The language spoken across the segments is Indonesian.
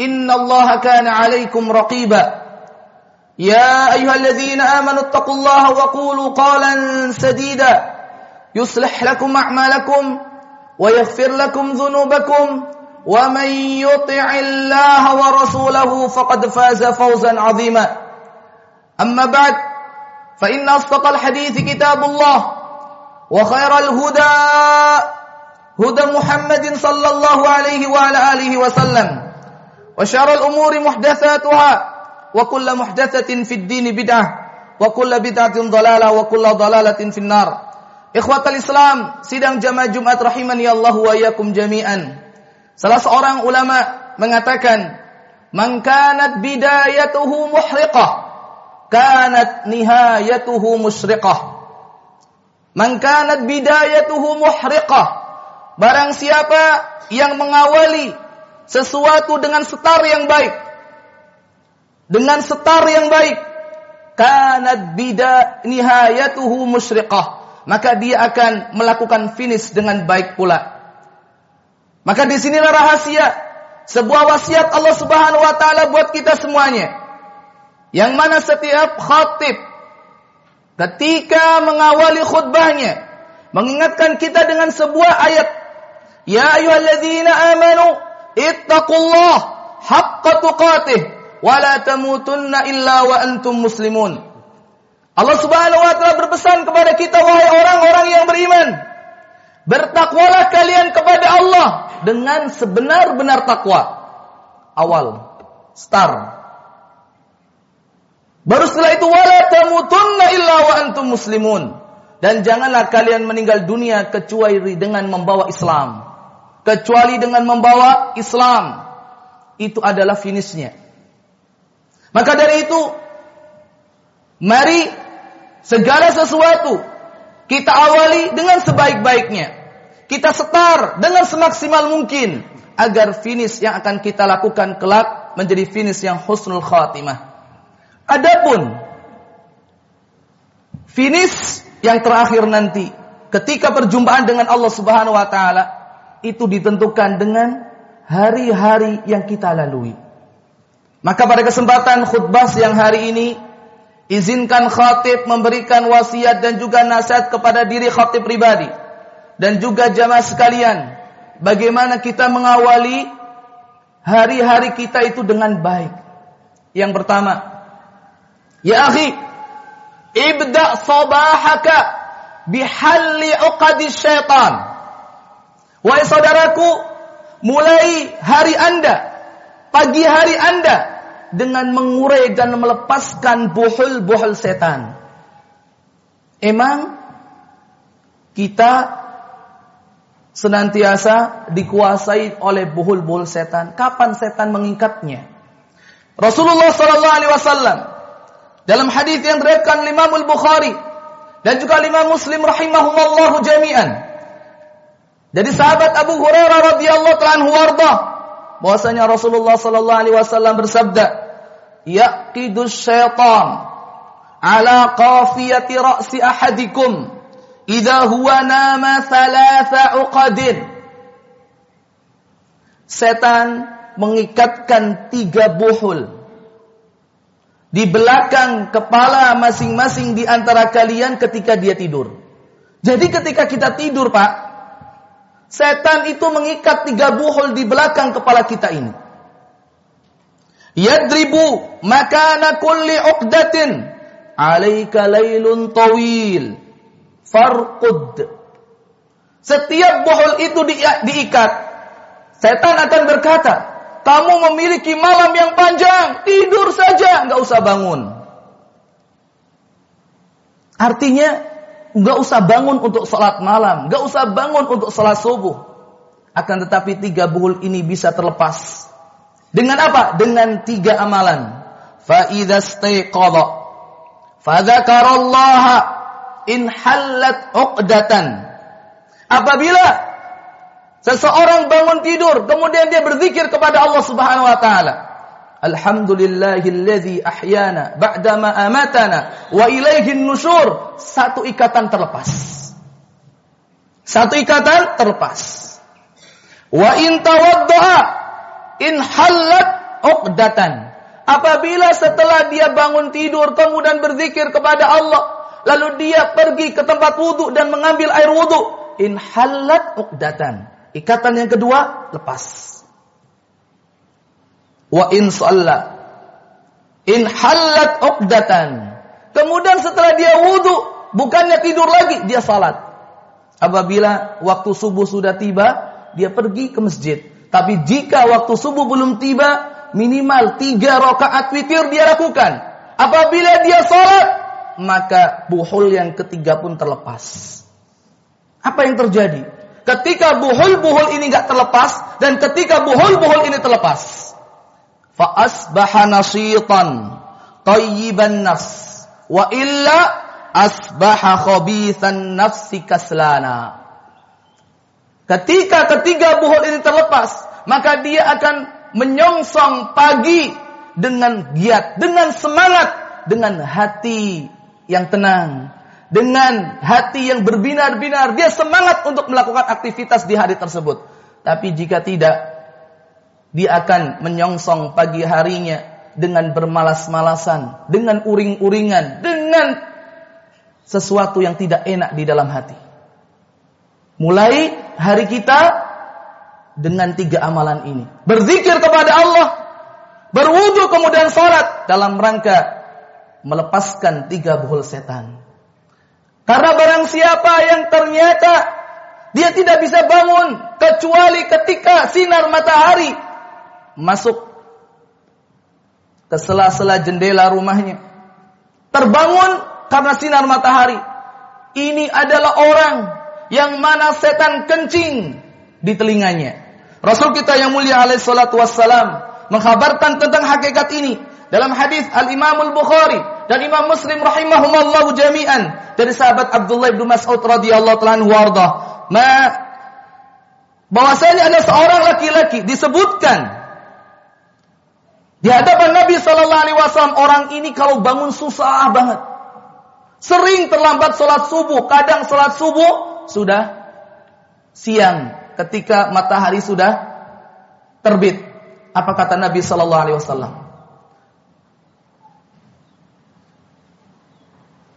إن الله كان عليكم رقيبا. يا أيها الذين آمنوا اتقوا الله وقولوا قولا سديدا. يصلح لكم أعمالكم ويغفر لكم ذنوبكم. ومن يطع الله ورسوله فقد فاز فوزا عظيما. أما بعد فإن أصدق الحديث كتاب الله وخير الهدى هدى محمد صلى الله عليه وعلى آله وسلم. وشر الأمور محدثاتها وكل محدثة في الدين بدعة وكل بدعة ضلالة وكل ضلالة في النار Ikhwatal Islam, sidang jamaah Jumat rahimani Allah wa yakum jami'an. Salah seorang ulama mengatakan, "Man kanat bidayatuhu muhriqah, kanat nihayatuhu musriqah." Man kanat bidayatuhu muhriqah. Barang siapa yang mengawali sesuatu dengan setar yang baik, dengan setar yang baik, kanat bida nihayatuhu musriqah maka dia akan melakukan finish dengan baik pula. Maka di sinilah rahasia. Sebuah wasiat Allah Subhanahu wa taala buat kita semuanya. Yang mana setiap khatib ketika mengawali khutbahnya mengingatkan kita dengan sebuah ayat, "Ya ayyuhalladzina amanu ittaqullah haqqa tuqatih wa la tamutunna illa wa antum muslimun." Allah Subhanahu wa taala berpesan kepada kita wahai orang-orang yang beriman, bertakwalah kalian kepada Allah dengan sebenar-benar takwa. Awal, star. Baru setelah itu wala tamutunna illa wa antum muslimun. Dan janganlah kalian meninggal dunia kecuali dengan membawa Islam. Kecuali dengan membawa Islam. Itu adalah finishnya. Maka dari itu, mari Segala sesuatu kita awali dengan sebaik-baiknya. Kita setar dengan semaksimal mungkin agar finish yang akan kita lakukan kelak menjadi finish yang husnul khatimah. Adapun finish yang terakhir nanti ketika perjumpaan dengan Allah Subhanahu wa taala itu ditentukan dengan hari-hari yang kita lalui. Maka pada kesempatan khutbah yang hari ini Izinkan khatib memberikan wasiat dan juga nasihat kepada diri khatib pribadi dan juga jamaah sekalian. Bagaimana kita mengawali hari-hari kita itu dengan baik. Yang pertama, ya akhi, ibda sabahaka bihalli uqadi syaitan. Wahai saudaraku, mulai hari Anda, pagi hari Anda dengan mengurai dan melepaskan buhul-buhul setan. Emang kita senantiasa dikuasai oleh buhul-buhul setan. Kapan setan mengikatnya? Rasulullah sallallahu alaihi wasallam dalam hadis yang diriwayatkan Imam Al-Bukhari dan juga Imam Muslim rahimahumullah jami'an dari sahabat Abu Hurairah radhiyallahu anhu warda bahwasanya Rasulullah sallallahu alaihi wasallam bersabda, "Yaqidu syaitan ala qafiyati ra'si ahadikum idza huwa nama thalatha uqadin." Setan mengikatkan tiga buhul di belakang kepala masing-masing di antara kalian ketika dia tidur. Jadi ketika kita tidur, Pak, Setan itu mengikat tiga buhul di belakang kepala kita ini. yadribu makana kulli uqdatin. Alaika laylun tawil. Farqud. Setiap bohol itu di, diikat. Setan akan berkata kamu memiliki malam yang panjang tidur saja nggak usah bangun. Artinya nggak usah bangun untuk sholat malam nggak usah bangun untuk sholat subuh akan tetapi tiga buhul ini bisa terlepas dengan apa? Dengan tiga amalan. Fa'idha stayqadha. Fadhakarallaha in hallat uqdatan. Apabila seseorang bangun tidur, kemudian dia berzikir kepada Allah Subhanahu wa taala. Alhamdulillahilladzi ahyana ba'dama amatana wa ilaihin nusyur. Satu ikatan terlepas. Satu ikatan terlepas. Wa in tawaddaa in halat uqdatan. Apabila setelah dia bangun tidur kemudian berzikir kepada Allah, lalu dia pergi ke tempat wudhu dan mengambil air wudhu, in halat uqdatan. Ikatan yang kedua lepas. Wa in shalla in halat uqdatan. Kemudian setelah dia wudhu, bukannya tidur lagi, dia salat. Apabila waktu subuh sudah tiba, dia pergi ke masjid tapi jika waktu subuh belum tiba, minimal tiga rakaat witir dia lakukan. Apabila dia sholat, maka buhul yang ketiga pun terlepas. Apa yang terjadi? Ketika buhul-buhul ini nggak terlepas dan ketika buhul-buhul ini terlepas, faasbaha nasitan tayyiban nafs wa illa asbaha khabithan nafsi kaslana. Ketika ketiga buhul ini terlepas, maka dia akan menyongsong pagi dengan giat, dengan semangat, dengan hati yang tenang, dengan hati yang berbinar-binar. Dia semangat untuk melakukan aktivitas di hari tersebut. Tapi jika tidak, dia akan menyongsong pagi harinya dengan bermalas-malasan, dengan uring-uringan, dengan sesuatu yang tidak enak di dalam hati. Mulai hari kita dengan tiga amalan ini. Berzikir kepada Allah, berwudu kemudian sholat dalam rangka melepaskan tiga buhul setan. Karena barang siapa yang ternyata dia tidak bisa bangun kecuali ketika sinar matahari masuk ke sela-sela jendela rumahnya. Terbangun karena sinar matahari. Ini adalah orang yang mana setan kencing di telinganya. Rasul kita yang mulia alaihi salatu wassalam mengkhabarkan tentang hakikat ini dalam hadis Al-Imam Al-Bukhari dan Imam Muslim rahimahumallahu jami'an dari sahabat Abdullah bin Mas'ud radhiyallahu taala anhu warda. Ma bahwasanya ada seorang laki-laki disebutkan di hadapan Nabi sallallahu alaihi wasallam orang ini kalau bangun susah banget. Sering terlambat sholat subuh, kadang sholat subuh sudah siang ketika matahari sudah terbit. Apa kata Nabi Sallallahu Alaihi Wasallam?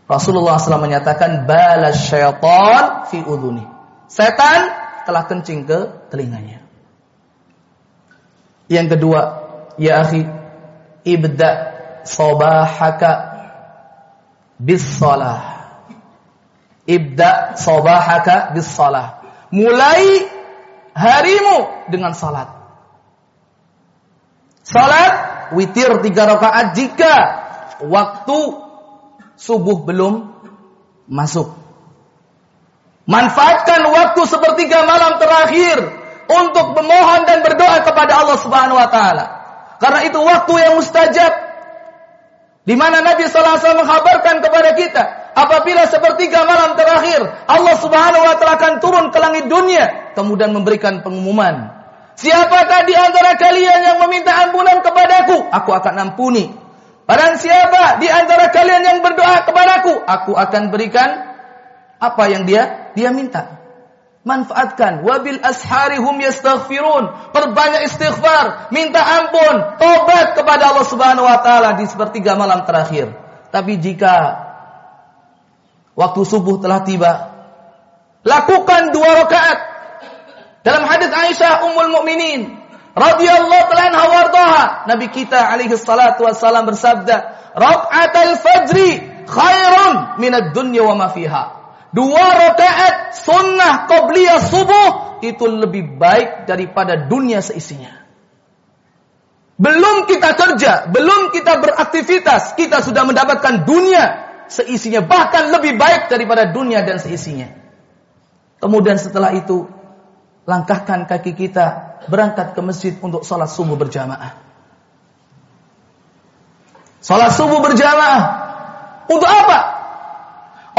Rasulullah SAW menyatakan balas syaitan fi udhuni. Setan telah kencing ke telinganya. Yang kedua, ya akhi, ibda sabahaka bis salah. Ibda sabahaka bis salah. Mulai harimu dengan salat. Salat witir tiga rakaat jika waktu subuh belum masuk. Manfaatkan waktu sepertiga malam terakhir untuk memohon dan berdoa kepada Allah Subhanahu wa taala. Karena itu waktu yang mustajab di mana Nabi sallallahu alaihi wasallam menghabarkan kepada kita apabila sepertiga malam terakhir Allah Subhanahu wa taala akan turun ke langit dunia kemudian memberikan pengumuman Siapakah di antara kalian yang meminta ampunan kepadaku? Aku akan ampuni. Barang siapa di antara kalian yang berdoa kepadaku? Aku akan berikan apa yang dia dia minta. Manfaatkan. Wabil asharihum yastaghfirun. Perbanyak istighfar. Minta ampun. Tobat kepada Allah subhanahu wa ta'ala di sepertiga malam terakhir. Tapi jika waktu subuh telah tiba, lakukan dua rakaat. Dalam hadis Aisyah Ummul Mukminin, radhiyallahu taala wardaha Nabi kita alaihi salatu wassalam bersabda rakaatul fajri khairun minad dunya wa ma fiha dua rakaat sunnah qabliyah subuh itu lebih baik daripada dunia seisinya belum kita kerja, belum kita beraktivitas, kita sudah mendapatkan dunia seisinya, bahkan lebih baik daripada dunia dan seisinya. Kemudian setelah itu, langkahkan kaki kita berangkat ke masjid untuk sholat subuh berjamaah. Sholat subuh berjamaah. Untuk apa?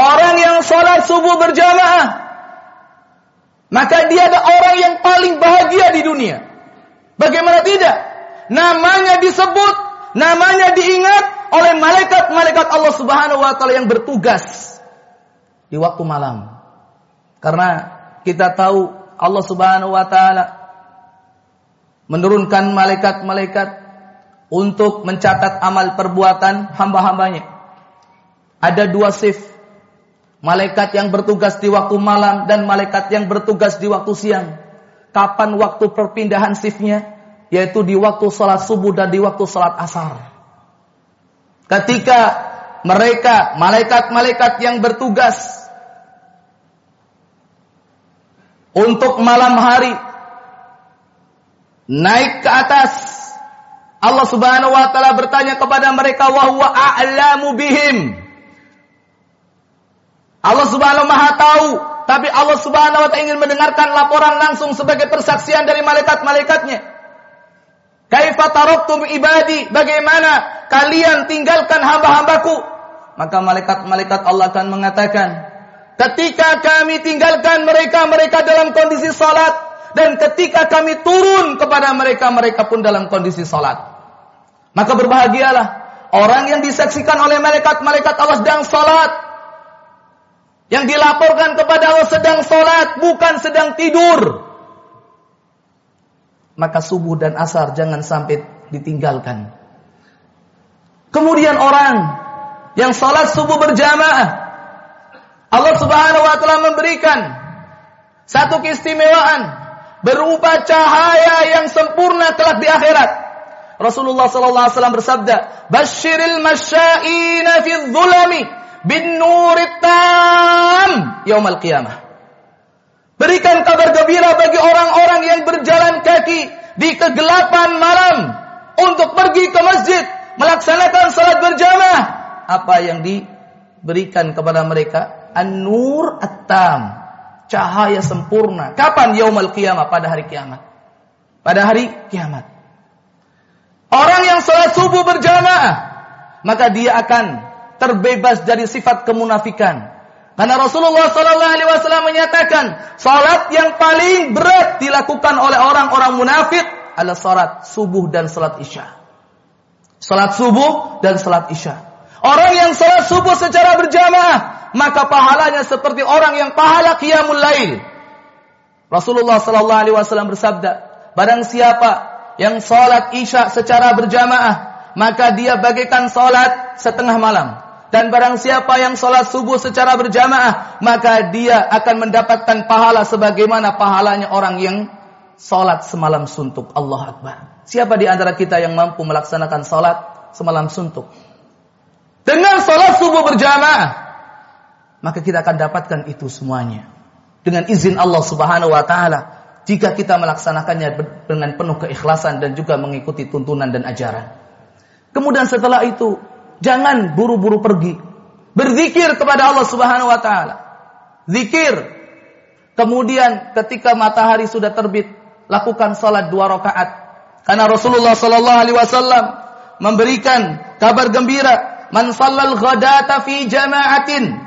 Orang yang sholat subuh berjamaah. Maka dia ada orang yang paling bahagia di dunia. Bagaimana tidak? namanya disebut, namanya diingat oleh malaikat-malaikat Allah Subhanahu wa taala yang bertugas di waktu malam. Karena kita tahu Allah Subhanahu wa taala menurunkan malaikat-malaikat untuk mencatat amal perbuatan hamba-hambanya. Ada dua shift. Malaikat yang bertugas di waktu malam dan malaikat yang bertugas di waktu siang. Kapan waktu perpindahan shiftnya? yaitu di waktu sholat subuh dan di waktu sholat asar. Ketika mereka, malaikat-malaikat yang bertugas untuk malam hari naik ke atas, Allah Subhanahu wa taala bertanya kepada mereka wa huwa a'lamu bihim. Allah Subhanahu Maha tahu, tapi Allah Subhanahu wa taala ingin mendengarkan laporan langsung sebagai persaksian dari malaikat-malaikatnya. Kaifa taraktum ibadi? Bagaimana kalian tinggalkan hamba-hambaku? Maka malaikat-malaikat Allah akan mengatakan, ketika kami tinggalkan mereka, mereka dalam kondisi salat dan ketika kami turun kepada mereka, mereka pun dalam kondisi salat. Maka berbahagialah orang yang disaksikan oleh malaikat-malaikat Allah sedang salat. Yang dilaporkan kepada Allah sedang salat, bukan sedang tidur maka subuh dan asar jangan sampai ditinggalkan. Kemudian orang yang salat subuh berjamaah, Allah Subhanahu wa taala memberikan satu keistimewaan berupa cahaya yang sempurna kelak di akhirat. Rasulullah wasallam bersabda, "Basyiril masya'ina fi dhulami bin nurit tam yaumil qiyamah." Berikan kabar gembira bagi orang-orang yang berjalan kaki di kegelapan malam untuk pergi ke masjid melaksanakan salat berjamaah. Apa yang diberikan kepada mereka? An-nur at-tam. Cahaya sempurna. Kapan yaumul qiyamah? Pada hari kiamat. Pada hari kiamat. Orang yang salat subuh berjamaah, maka dia akan terbebas dari sifat kemunafikan karena Rasulullah Sallallahu Alaihi Wasallam menyatakan, salat yang paling berat dilakukan oleh orang-orang munafik adalah salat subuh dan salat isya. Salat subuh dan salat isya. Orang yang salat subuh secara berjamaah, maka pahalanya seperti orang yang pahala qiyamul lail. Rasulullah Sallallahu Alaihi Wasallam bersabda, barang siapa yang salat isya secara berjamaah, maka dia bagaikan salat setengah malam. Dan barang siapa yang sholat subuh secara berjamaah, maka dia akan mendapatkan pahala sebagaimana pahalanya orang yang sholat semalam suntuk. Allah Akbar. Siapa di antara kita yang mampu melaksanakan sholat semalam suntuk? Dengan sholat subuh berjamaah, maka kita akan dapatkan itu semuanya. Dengan izin Allah Subhanahu wa taala, jika kita melaksanakannya dengan penuh keikhlasan dan juga mengikuti tuntunan dan ajaran. Kemudian setelah itu Jangan buru-buru pergi. Berzikir kepada Allah Subhanahu wa taala. Zikir. Kemudian ketika matahari sudah terbit, lakukan salat dua rakaat. Karena Rasulullah sallallahu alaihi wasallam memberikan kabar gembira, "Man shallal ghadata fi jama'atin,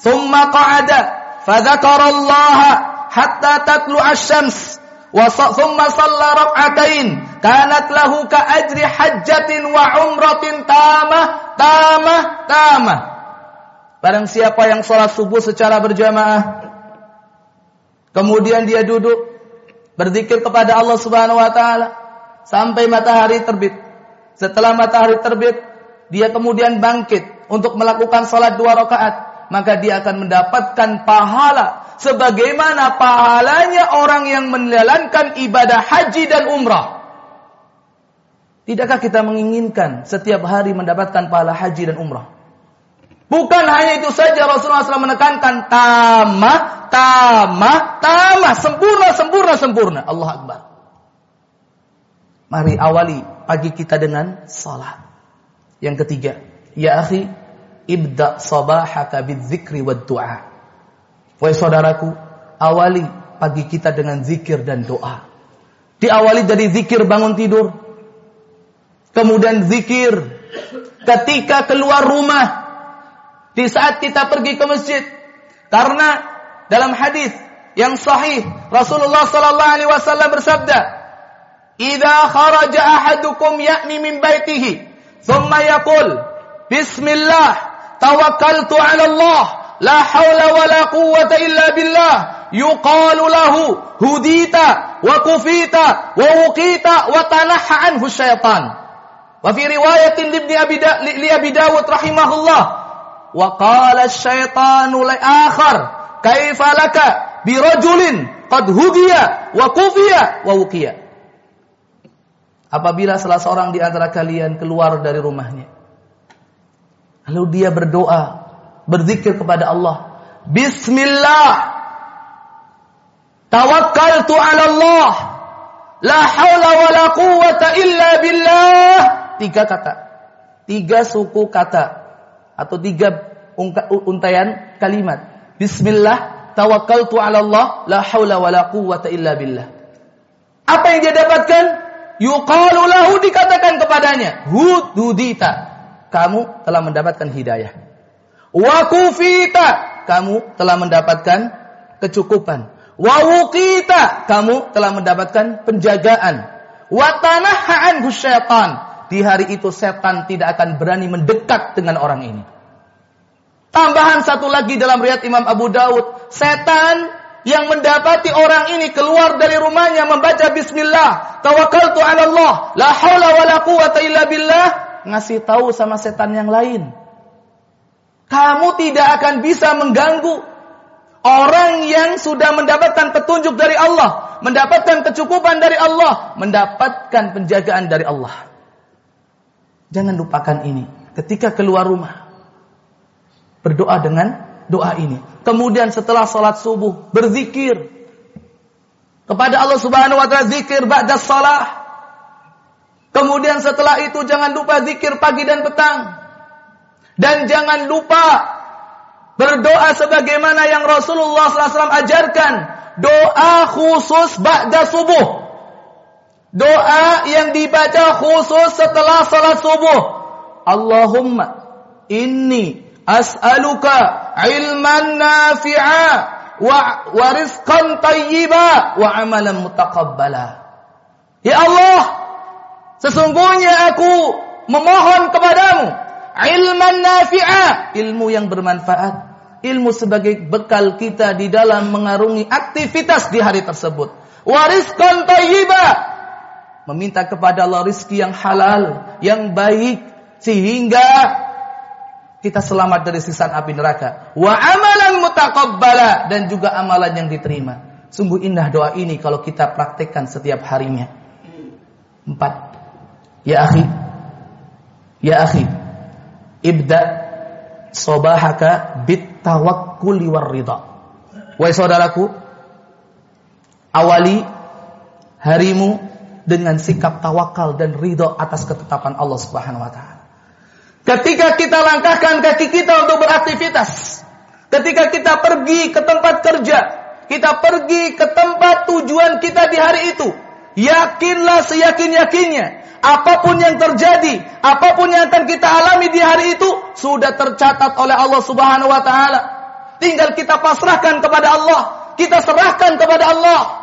thumma qa'ada, Allah hatta tatlu asy-syams." thumma shalla rak'atain kanat lahu ka ajri hajjatin wa umratin tamah tamah tamah. Barang siapa yang sholat subuh secara berjamaah kemudian dia duduk berzikir kepada Allah Subhanahu wa taala sampai matahari terbit. Setelah matahari terbit dia kemudian bangkit untuk melakukan sholat dua rakaat. Maka dia akan mendapatkan pahala. Sebagaimana pahalanya orang yang menjalankan ibadah haji dan umrah. Tidakkah kita menginginkan setiap hari mendapatkan pahala haji dan umrah? Bukan hanya itu saja Rasulullah SAW menekankan tamah, tamah, tamah, sempurna, sempurna, sempurna. Allah Akbar. Mari awali pagi kita dengan salat. Yang ketiga, ya akhi, ibda sabahaka bidzikri wad du'a. Wahai saudaraku, awali pagi kita dengan zikir dan doa. Diawali dari zikir bangun tidur, Kemudian zikir ketika keluar rumah. Di saat kita pergi ke masjid. Karena dalam hadis yang sahih Rasulullah sallallahu alaihi wasallam bersabda, "Idza kharaja ahadukum ya'ni min baitihi, thumma yaqul, Bismillah, tawakkaltu 'ala Allah, la haula wa la quwwata illa billah." Yuqalu lahu hudita wa kufita wa wuqita wa tanaha anhu. Wa fi riwayatin libni Abi li Abi Dawud rahimahullah. Wa qala asyaitanu li akhar kaifa laka bi rajulin qad hudiya wa kufiya wa wuqiya? Apabila salah seorang di antara kalian keluar dari rumahnya lalu dia berdoa berzikir kepada Allah Bismillah Tawakkaltu ala Allah La haula wa la quwwata illa billah tiga kata. Tiga suku kata. Atau tiga untayan kalimat. Bismillah, tawakkaltu ala Allah, la hawla wa la quwwata illa billah. Apa yang dia dapatkan? Yuqalu lahu dikatakan kepadanya, hud hudita. Kamu telah mendapatkan hidayah. Wa kufita, kamu telah mendapatkan kecukupan. Wa wuqita, kamu telah mendapatkan penjagaan. Wa tanaha anhu syaitan, di hari itu setan tidak akan berani mendekat dengan orang ini. Tambahan satu lagi dalam riwayat Imam Abu Daud, setan yang mendapati orang ini keluar dari rumahnya membaca bismillah, tawakkaltu 'ala Allah, la haula wala quwata illa billah, ngasih tahu sama setan yang lain. Kamu tidak akan bisa mengganggu orang yang sudah mendapatkan petunjuk dari Allah, mendapatkan kecukupan dari Allah, mendapatkan penjagaan dari Allah. Jangan lupakan ini. Ketika keluar rumah, berdoa dengan doa ini. Kemudian setelah sholat subuh, berzikir kepada Allah Subhanahu wa taala zikir ba'da salah. Kemudian setelah itu jangan lupa zikir pagi dan petang. Dan jangan lupa berdoa sebagaimana yang Rasulullah SAW ajarkan. Doa khusus ba'da subuh. Doa yang dibaca khusus setelah salat subuh. Allahumma inni as'aluka ilman nafi'a wa, wa rizqan tayyiba wa amalan mutaqabbala. Ya Allah, sesungguhnya aku memohon kepadamu ilman nafi'a, ilmu yang bermanfaat. Ilmu sebagai bekal kita di dalam mengarungi aktivitas di hari tersebut. Wariskan tayyiba meminta kepada Allah rizki yang halal, yang baik, sehingga kita selamat dari siksaan api neraka. Wa amalan mutaqabbala dan juga amalan yang diterima. Sungguh indah doa ini kalau kita praktekkan setiap harinya. Empat. Ya akhi. Ya akhi. Ibda sobahaka bit tawakkuli war ridha. Wahai saudaraku, awali harimu dengan sikap tawakal dan ridho atas ketetapan Allah Subhanahu wa taala. Ketika kita langkahkan kaki kita untuk beraktivitas, ketika kita pergi ke tempat kerja, kita pergi ke tempat tujuan kita di hari itu, yakinlah seyakin-yakinnya, apa pun yang terjadi, apa pun yang akan kita alami di hari itu sudah tercatat oleh Allah Subhanahu wa taala. Tinggal kita pasrahkan kepada Allah, kita serahkan kepada Allah.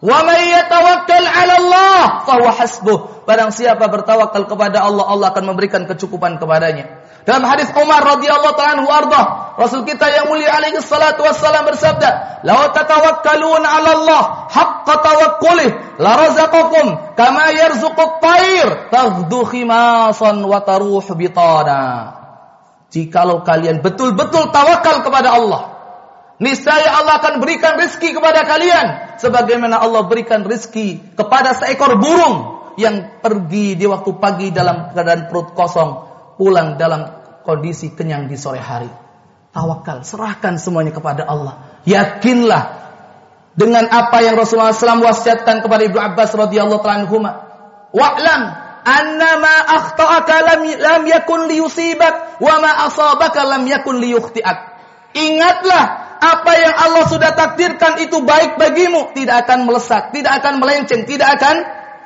Wa may yatawakkal 'ala Allah fahuwa hasbuh. Barang siapa bertawakal kepada Allah, Allah akan memberikan kecukupan kepadanya. Dalam hadis Umar radhiyallahu ta'ala anhu arda, Rasul kita yang mulia alaihi salatu wassalam bersabda, "Law tatawakkaluna 'ala Allah haqqa tawakkulih, la razaqakum kama yarzuqu at-tayr taghdu khimasan wa taruh bitana." Jikalau kalian betul-betul tawakal kepada Allah, niscaya Allah akan berikan rizki kepada kalian sebagaimana Allah berikan rizki kepada seekor burung yang pergi di waktu pagi dalam keadaan perut kosong, pulang dalam kondisi kenyang di sore hari. Tawakal, serahkan semuanya kepada Allah. Yakinlah dengan apa yang Rasulullah SAW wasiatkan kepada Ibnu Abbas radhiyallahu anhu. Wa'lam annama akhta'aka lam, lam yakun liyusibak wa ma asabaka lam yakun liyukhti'ak. Ingatlah apa yang Allah sudah takdirkan itu baik bagimu, tidak akan melesak, tidak akan melenceng, tidak akan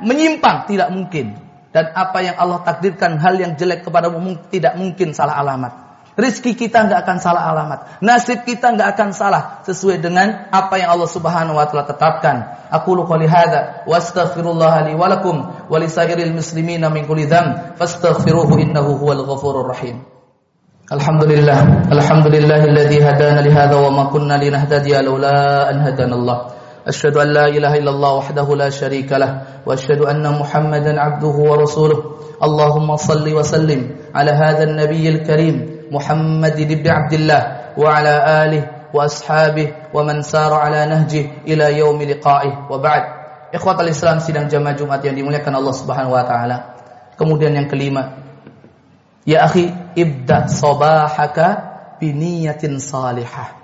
menyimpang, tidak mungkin. Dan apa yang Allah takdirkan hal yang jelek kepadamu tidak mungkin salah alamat. Rizki kita nggak akan salah alamat. Nasib kita nggak akan salah sesuai dengan apa yang Allah Subhanahu wa taala tetapkan. Aku qouli hadza wa astaghfirullah li wa lakum muslimina min kulli dzamb fastaghfiruhu innahu huwal ghafurur rahim. Alhamdulillah, alhamdulillahilladzi hadza wa ma kunna linahtadiya laula an hadana Allah. أشهد أن لا إله إلا الله وحده لا شريك له وأشهد أن محمدا عبده ورسوله اللهم صل وسلم على هذا النبي الكريم محمد بن عبد الله وعلى آله وأصحابه ومن سار على نهجه إلى يوم لقائه وبعد إخوة الإسلام sidang jamaah Jumat yang dimuliakan Allah Subhanahu wa taala. Kemudian yang kelima, ya akhi, ibda sabahaka biniyatin salihah.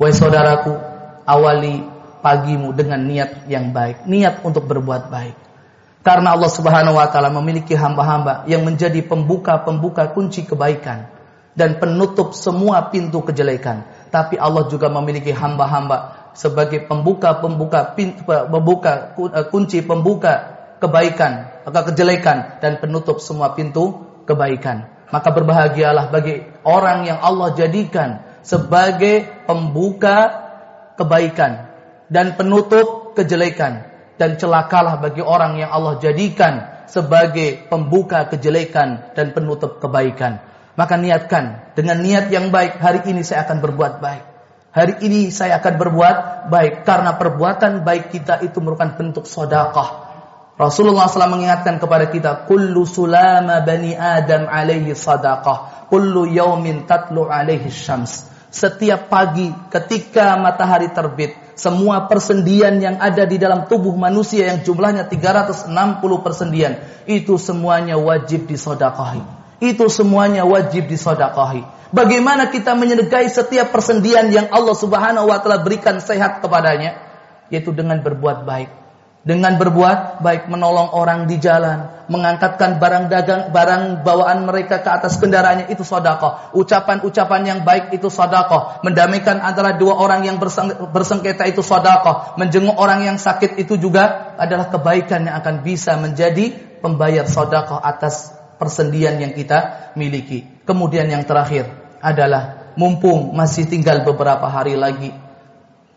Wahai saudaraku, awali pagimu dengan niat yang baik, niat untuk berbuat baik. Karena Allah Subhanahu wa taala memiliki hamba-hamba yang menjadi pembuka-pembuka kunci kebaikan dan penutup semua pintu kejelekan. Tapi Allah juga memiliki hamba-hamba sebagai pembuka-pembuka pintu pembuka eh, kunci pembuka kebaikan, maka kejelekan dan penutup semua pintu kebaikan. Maka berbahagialah bagi orang yang Allah jadikan sebagai pembuka kebaikan dan penutup kejelekan dan celakalah bagi orang yang Allah jadikan sebagai pembuka kejelekan dan penutup kebaikan. Maka niatkan dengan niat yang baik hari ini saya akan berbuat baik. Hari ini saya akan berbuat baik karena perbuatan baik kita itu merupakan bentuk sodakah. Rasulullah SAW mengingatkan kepada kita, kullu sulama bani Adam alaihi sadaqah, kullu yaumin tatlu alaihi syams. Setiap pagi ketika matahari terbit, semua persendian yang ada di dalam tubuh manusia yang jumlahnya 360 persendian itu semuanya wajib disodakahi. Itu semuanya wajib disodakahi. Bagaimana kita menyedekahi setiap persendian yang Allah Subhanahu wa taala berikan sehat kepadanya yaitu dengan berbuat baik dengan berbuat baik menolong orang di jalan, mengangkatkan barang dagang, barang bawaan mereka ke atas kendaraannya itu sodako. Ucapan-ucapan yang baik itu sodako. Mendamaikan antara dua orang yang bersengketa itu sodako. Menjenguk orang yang sakit itu juga adalah kebaikan yang akan bisa menjadi pembayar sodako atas persendian yang kita miliki. Kemudian yang terakhir adalah mumpung masih tinggal beberapa hari lagi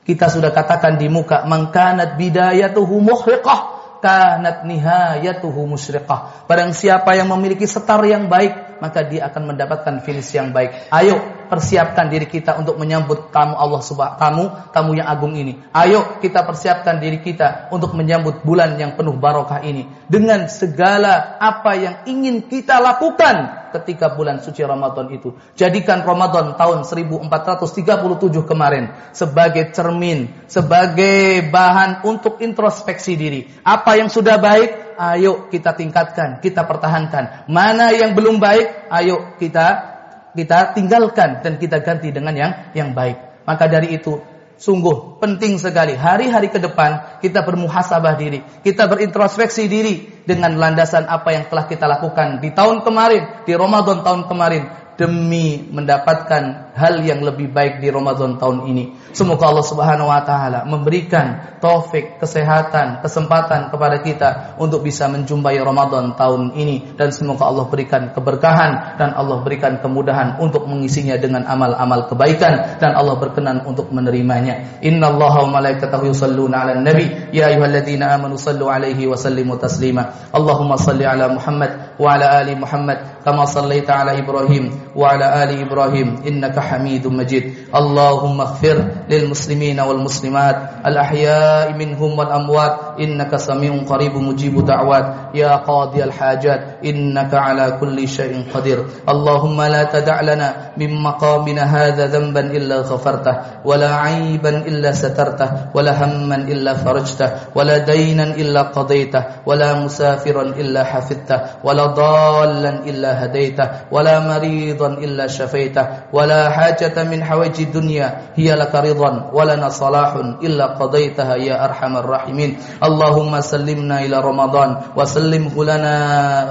kita sudah katakan di muka, mangkanat bidayatuhu muhriqah, kanat nihayatuhu musyriqah. Barang siapa yang memiliki setar yang baik, maka dia akan mendapatkan finish yang baik. Ayo persiapkan diri kita untuk menyambut tamu Allah subhanahu tamu tamu yang agung ini. Ayo kita persiapkan diri kita untuk menyambut bulan yang penuh barokah ini dengan segala apa yang ingin kita lakukan ketika bulan suci Ramadan itu. Jadikan Ramadan tahun 1437 kemarin sebagai cermin, sebagai bahan untuk introspeksi diri. Apa yang sudah baik, ayo kita tingkatkan, kita pertahankan. Mana yang belum baik, ayo kita kita tinggalkan dan kita ganti dengan yang yang baik. Maka dari itu sungguh penting sekali hari-hari ke depan kita bermuhasabah diri, kita berintrospeksi diri dengan landasan apa yang telah kita lakukan di tahun kemarin, di Ramadan tahun kemarin demi mendapatkan hal yang lebih baik di Ramadan tahun ini. Semoga Allah Subhanahu wa taala memberikan taufik, kesehatan, kesempatan kepada kita untuk bisa menjumpai Ramadan tahun ini dan semoga Allah berikan keberkahan dan Allah berikan kemudahan untuk mengisinya dengan amal-amal kebaikan dan Allah berkenan untuk menerimanya. Innallaha wa malaikatahu yusalluna 'alan nabi ya ayyuhalladzina amanu sallu 'alaihi wa sallimu taslima. Allahumma salli 'ala Muhammad wa 'ala ali Muhammad kama sallaita 'ala Ibrahim وعلى آل إبراهيم إنك حميد مجيد. اللهم اغفر للمسلمين والمسلمات الأحياء منهم والأموات. إنك سميع قريب مجيب دعوات. يا قاضي الحاجات إنك على كل شيء قدير. اللهم لا تدع لنا من مقامنا هذا ذنبا إلا غفرته ولا عيبا إلا سترته ولا هما إلا فرجته ولا دينا إلا قضيته ولا مسافرا إلا حفظته ولا ضالا إلا هديته ولا مريضا إلا شفيته ولا حاجة من حوائج الدنيا هي لك رضا ولنا صلاح إلا قضيتها يا أرحم الراحمين اللهم سلمنا إلى رمضان وسلمه لنا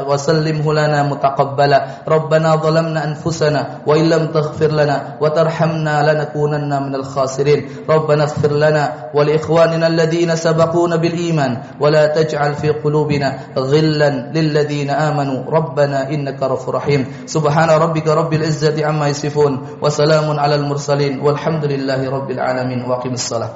وسلمه لنا متقبلا ربنا ظلمنا أنفسنا وإن لم تغفر لنا وترحمنا لنكونن من الخاسرين ربنا اغفر لنا ولإخواننا الذين سبقونا بالإيمان ولا تجعل في قلوبنا غلا للذين آمنوا ربنا إنك رف رحيم سبحان ربك رب العزة عما يصفون وسلام على المرسلين والحمد لله رب العالمين وقم الصلاة.